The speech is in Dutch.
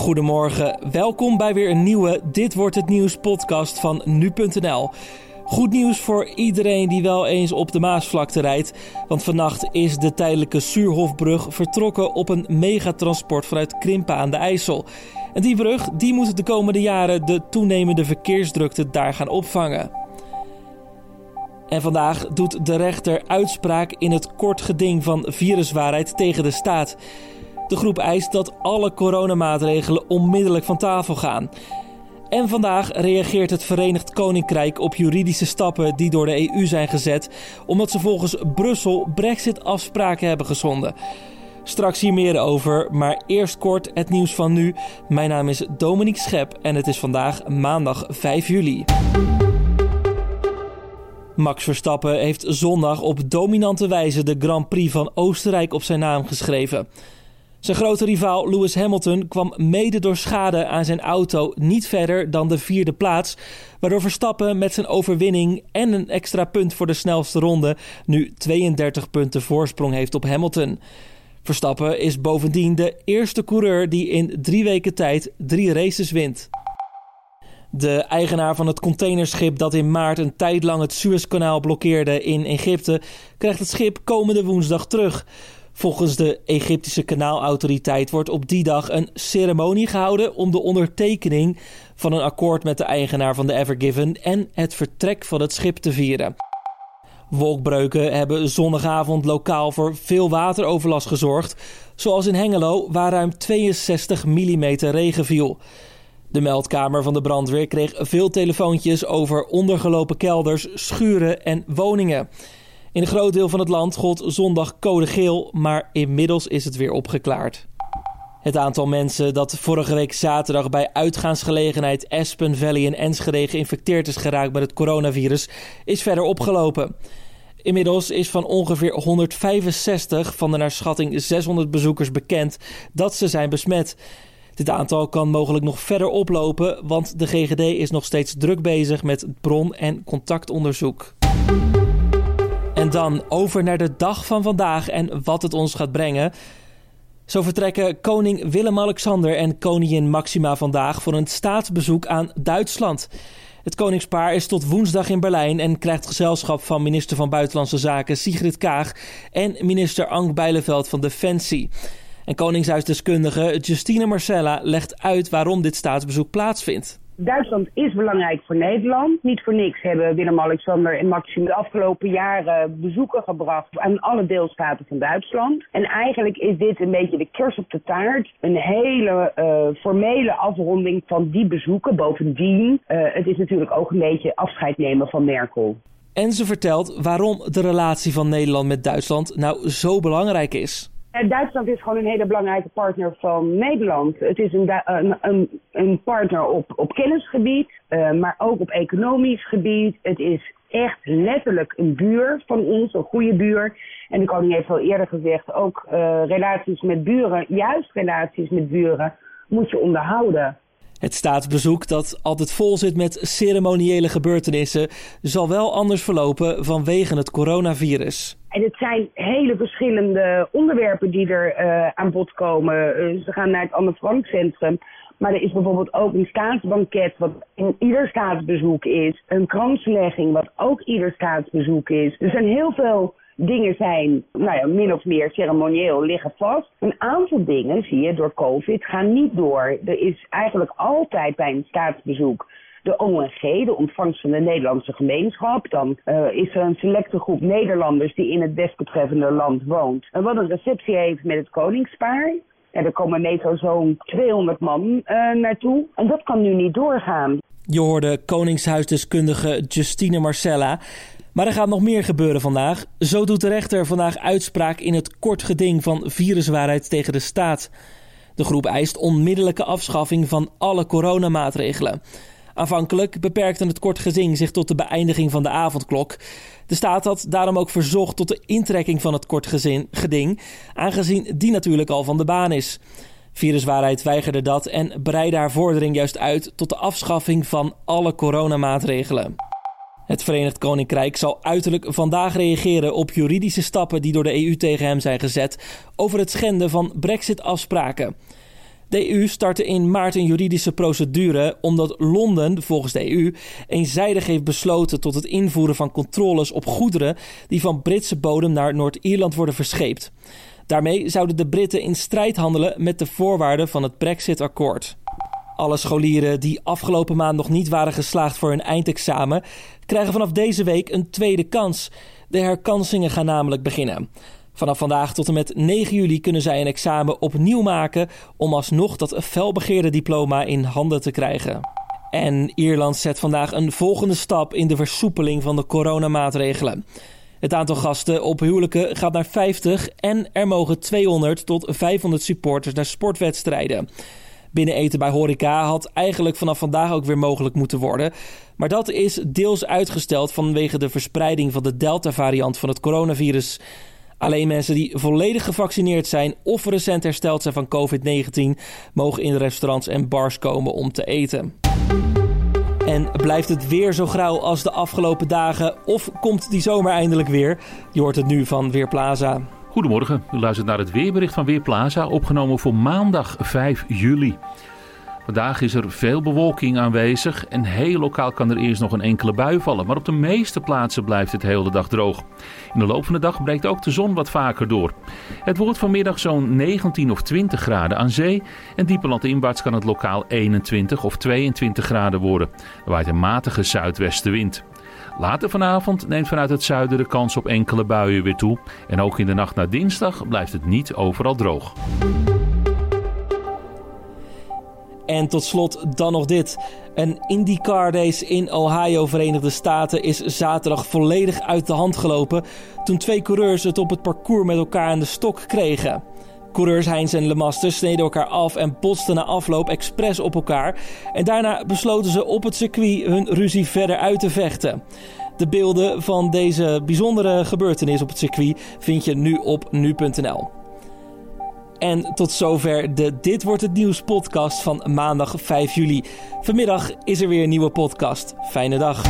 Goedemorgen, welkom bij weer een nieuwe Dit wordt het nieuws podcast van nu.nl. Goed nieuws voor iedereen die wel eens op de Maasvlakte rijdt, want vannacht is de tijdelijke Suurhofbrug vertrokken op een megatransport vanuit Krimpen aan de IJssel. En die brug die moet de komende jaren de toenemende verkeersdrukte daar gaan opvangen. En vandaag doet de rechter uitspraak in het kort geding van viruswaarheid tegen de staat. De groep eist dat alle coronamaatregelen onmiddellijk van tafel gaan. En vandaag reageert het Verenigd Koninkrijk op juridische stappen die door de EU zijn gezet, omdat ze volgens Brussel Brexit-afspraken hebben geschonden. Straks hier meer over, maar eerst kort het nieuws van nu. Mijn naam is Dominique Schep en het is vandaag maandag 5 juli. Max Verstappen heeft zondag op dominante wijze de Grand Prix van Oostenrijk op zijn naam geschreven. Zijn grote rivaal Lewis Hamilton kwam mede door schade aan zijn auto niet verder dan de vierde plaats, waardoor Verstappen met zijn overwinning en een extra punt voor de snelste ronde nu 32 punten voorsprong heeft op Hamilton. Verstappen is bovendien de eerste coureur die in drie weken tijd drie races wint. De eigenaar van het containerschip dat in maart een tijd lang het Suezkanaal blokkeerde in Egypte, krijgt het schip komende woensdag terug. Volgens de Egyptische kanaalautoriteit wordt op die dag een ceremonie gehouden om de ondertekening van een akkoord met de eigenaar van de Ever Given en het vertrek van het schip te vieren. Wolkbreuken hebben zondagavond lokaal voor veel wateroverlast gezorgd, zoals in Hengelo, waar ruim 62 mm regen viel. De meldkamer van de brandweer kreeg veel telefoontjes over ondergelopen kelders, schuren en woningen. In een groot deel van het land gold zondag code geel, maar inmiddels is het weer opgeklaard. Het aantal mensen dat vorige week zaterdag bij uitgaansgelegenheid Aspen Valley in Enschede geïnfecteerd is geraakt met het coronavirus is verder opgelopen. Inmiddels is van ongeveer 165 van de naar schatting 600 bezoekers bekend dat ze zijn besmet. Dit aantal kan mogelijk nog verder oplopen, want de GGD is nog steeds druk bezig met bron- en contactonderzoek. Dan over naar de dag van vandaag en wat het ons gaat brengen. Zo vertrekken koning Willem-Alexander en koningin Maxima vandaag voor een staatsbezoek aan Duitsland. Het koningspaar is tot woensdag in Berlijn en krijgt gezelschap van minister van Buitenlandse Zaken Sigrid Kaag en minister Ank Bijleveld van Defensie. En koningshuisdeskundige Justine Marcella legt uit waarom dit staatsbezoek plaatsvindt. Duitsland is belangrijk voor Nederland. Niet voor niks hebben Willem-Alexander en Maxim de afgelopen jaren bezoeken gebracht aan alle deelstaten van Duitsland. En eigenlijk is dit een beetje de kers op de taart. Een hele uh, formele afronding van die bezoeken. Bovendien, uh, het is natuurlijk ook een beetje afscheid nemen van Merkel. En ze vertelt waarom de relatie van Nederland met Duitsland nou zo belangrijk is. Duitsland is gewoon een hele belangrijke partner van Nederland. Het is een, een, een partner op, op kennisgebied, uh, maar ook op economisch gebied. Het is echt letterlijk een buur van ons, een goede buur. En de koning heeft al eerder gezegd, ook uh, relaties met buren, juist relaties met buren, moet je onderhouden. Het staatsbezoek, dat altijd vol zit met ceremoniële gebeurtenissen, zal wel anders verlopen vanwege het coronavirus. En het zijn hele verschillende onderwerpen die er uh, aan bod komen. Uh, ze gaan naar het Anne Frank Centrum. Maar er is bijvoorbeeld ook een staatsbanket wat in ieder staatsbezoek is. Een kranslegging wat ook ieder staatsbezoek is. Er zijn heel veel dingen zijn, nou ja, min of meer ceremonieel liggen vast. Een aantal dingen, zie je, door COVID gaan niet door. Er is eigenlijk altijd bij een staatsbezoek de ONG, de ontvangst van de Nederlandse gemeenschap. Dan uh, is er een selecte groep Nederlanders die in het desbetreffende land woont. En wat een receptie heeft met het koningspaar. En er komen meestal zo'n 200 man uh, naartoe. En dat kan nu niet doorgaan. Je hoorde koningshuisdeskundige Justine Marcella. Maar er gaat nog meer gebeuren vandaag. Zo doet de rechter vandaag uitspraak in het kort geding van viruswaarheid tegen de staat. De groep eist onmiddellijke afschaffing van alle coronamaatregelen. Aanvankelijk beperkte het kort geding zich tot de beëindiging van de avondklok. De staat had daarom ook verzocht tot de intrekking van het kort geding, aangezien die natuurlijk al van de baan is. Viruswaarheid weigerde dat en breidde haar vordering juist uit tot de afschaffing van alle coronamaatregelen. Het Verenigd Koninkrijk zal uiterlijk vandaag reageren op juridische stappen die door de EU tegen hem zijn gezet over het schenden van Brexit-afspraken. De EU startte in maart een juridische procedure omdat Londen, volgens de EU, eenzijdig heeft besloten tot het invoeren van controles op goederen die van Britse bodem naar Noord-Ierland worden verscheept. Daarmee zouden de Britten in strijd handelen met de voorwaarden van het Brexit-akkoord. Alle scholieren die afgelopen maand nog niet waren geslaagd voor hun eindexamen, krijgen vanaf deze week een tweede kans. De herkansingen gaan namelijk beginnen. Vanaf vandaag tot en met 9 juli kunnen zij een examen opnieuw maken om alsnog dat felbegeerde diploma in handen te krijgen. En Ierland zet vandaag een volgende stap in de versoepeling van de coronamaatregelen. Het aantal gasten op huwelijken gaat naar 50 en er mogen 200 tot 500 supporters naar sportwedstrijden. Binneneten bij horeca had eigenlijk vanaf vandaag ook weer mogelijk moeten worden. Maar dat is deels uitgesteld vanwege de verspreiding van de Delta-variant van het coronavirus. Alleen mensen die volledig gevaccineerd zijn of recent hersteld zijn van COVID-19 mogen in restaurants en bars komen om te eten. En blijft het weer zo grauw als de afgelopen dagen? Of komt die zomer eindelijk weer? Je hoort het nu van Weerplaza. Goedemorgen, u luistert naar het weerbericht van Weerplaza, opgenomen voor maandag 5 juli. Vandaag is er veel bewolking aanwezig en heel lokaal kan er eerst nog een enkele bui vallen. Maar op de meeste plaatsen blijft het heel de dag droog. In de loop van de dag breekt ook de zon wat vaker door. Het wordt vanmiddag zo'n 19 of 20 graden aan zee. En diepe landinwaarts kan het lokaal 21 of 22 graden worden. Er waait een matige zuidwestenwind. Later vanavond neemt vanuit het zuiden de kans op enkele buien weer toe. En ook in de nacht naar dinsdag blijft het niet overal droog. En tot slot dan nog dit. Een IndyCar race in Ohio, Verenigde Staten, is zaterdag volledig uit de hand gelopen toen twee coureurs het op het parcours met elkaar aan de stok kregen. Coureurs Heinz en Lemaster sneden elkaar af en botsten na afloop expres op elkaar. En daarna besloten ze op het circuit hun ruzie verder uit te vechten. De beelden van deze bijzondere gebeurtenis op het circuit vind je nu op nu.nl. En tot zover de Dit wordt het nieuws podcast van maandag 5 juli. Vanmiddag is er weer een nieuwe podcast. Fijne dag.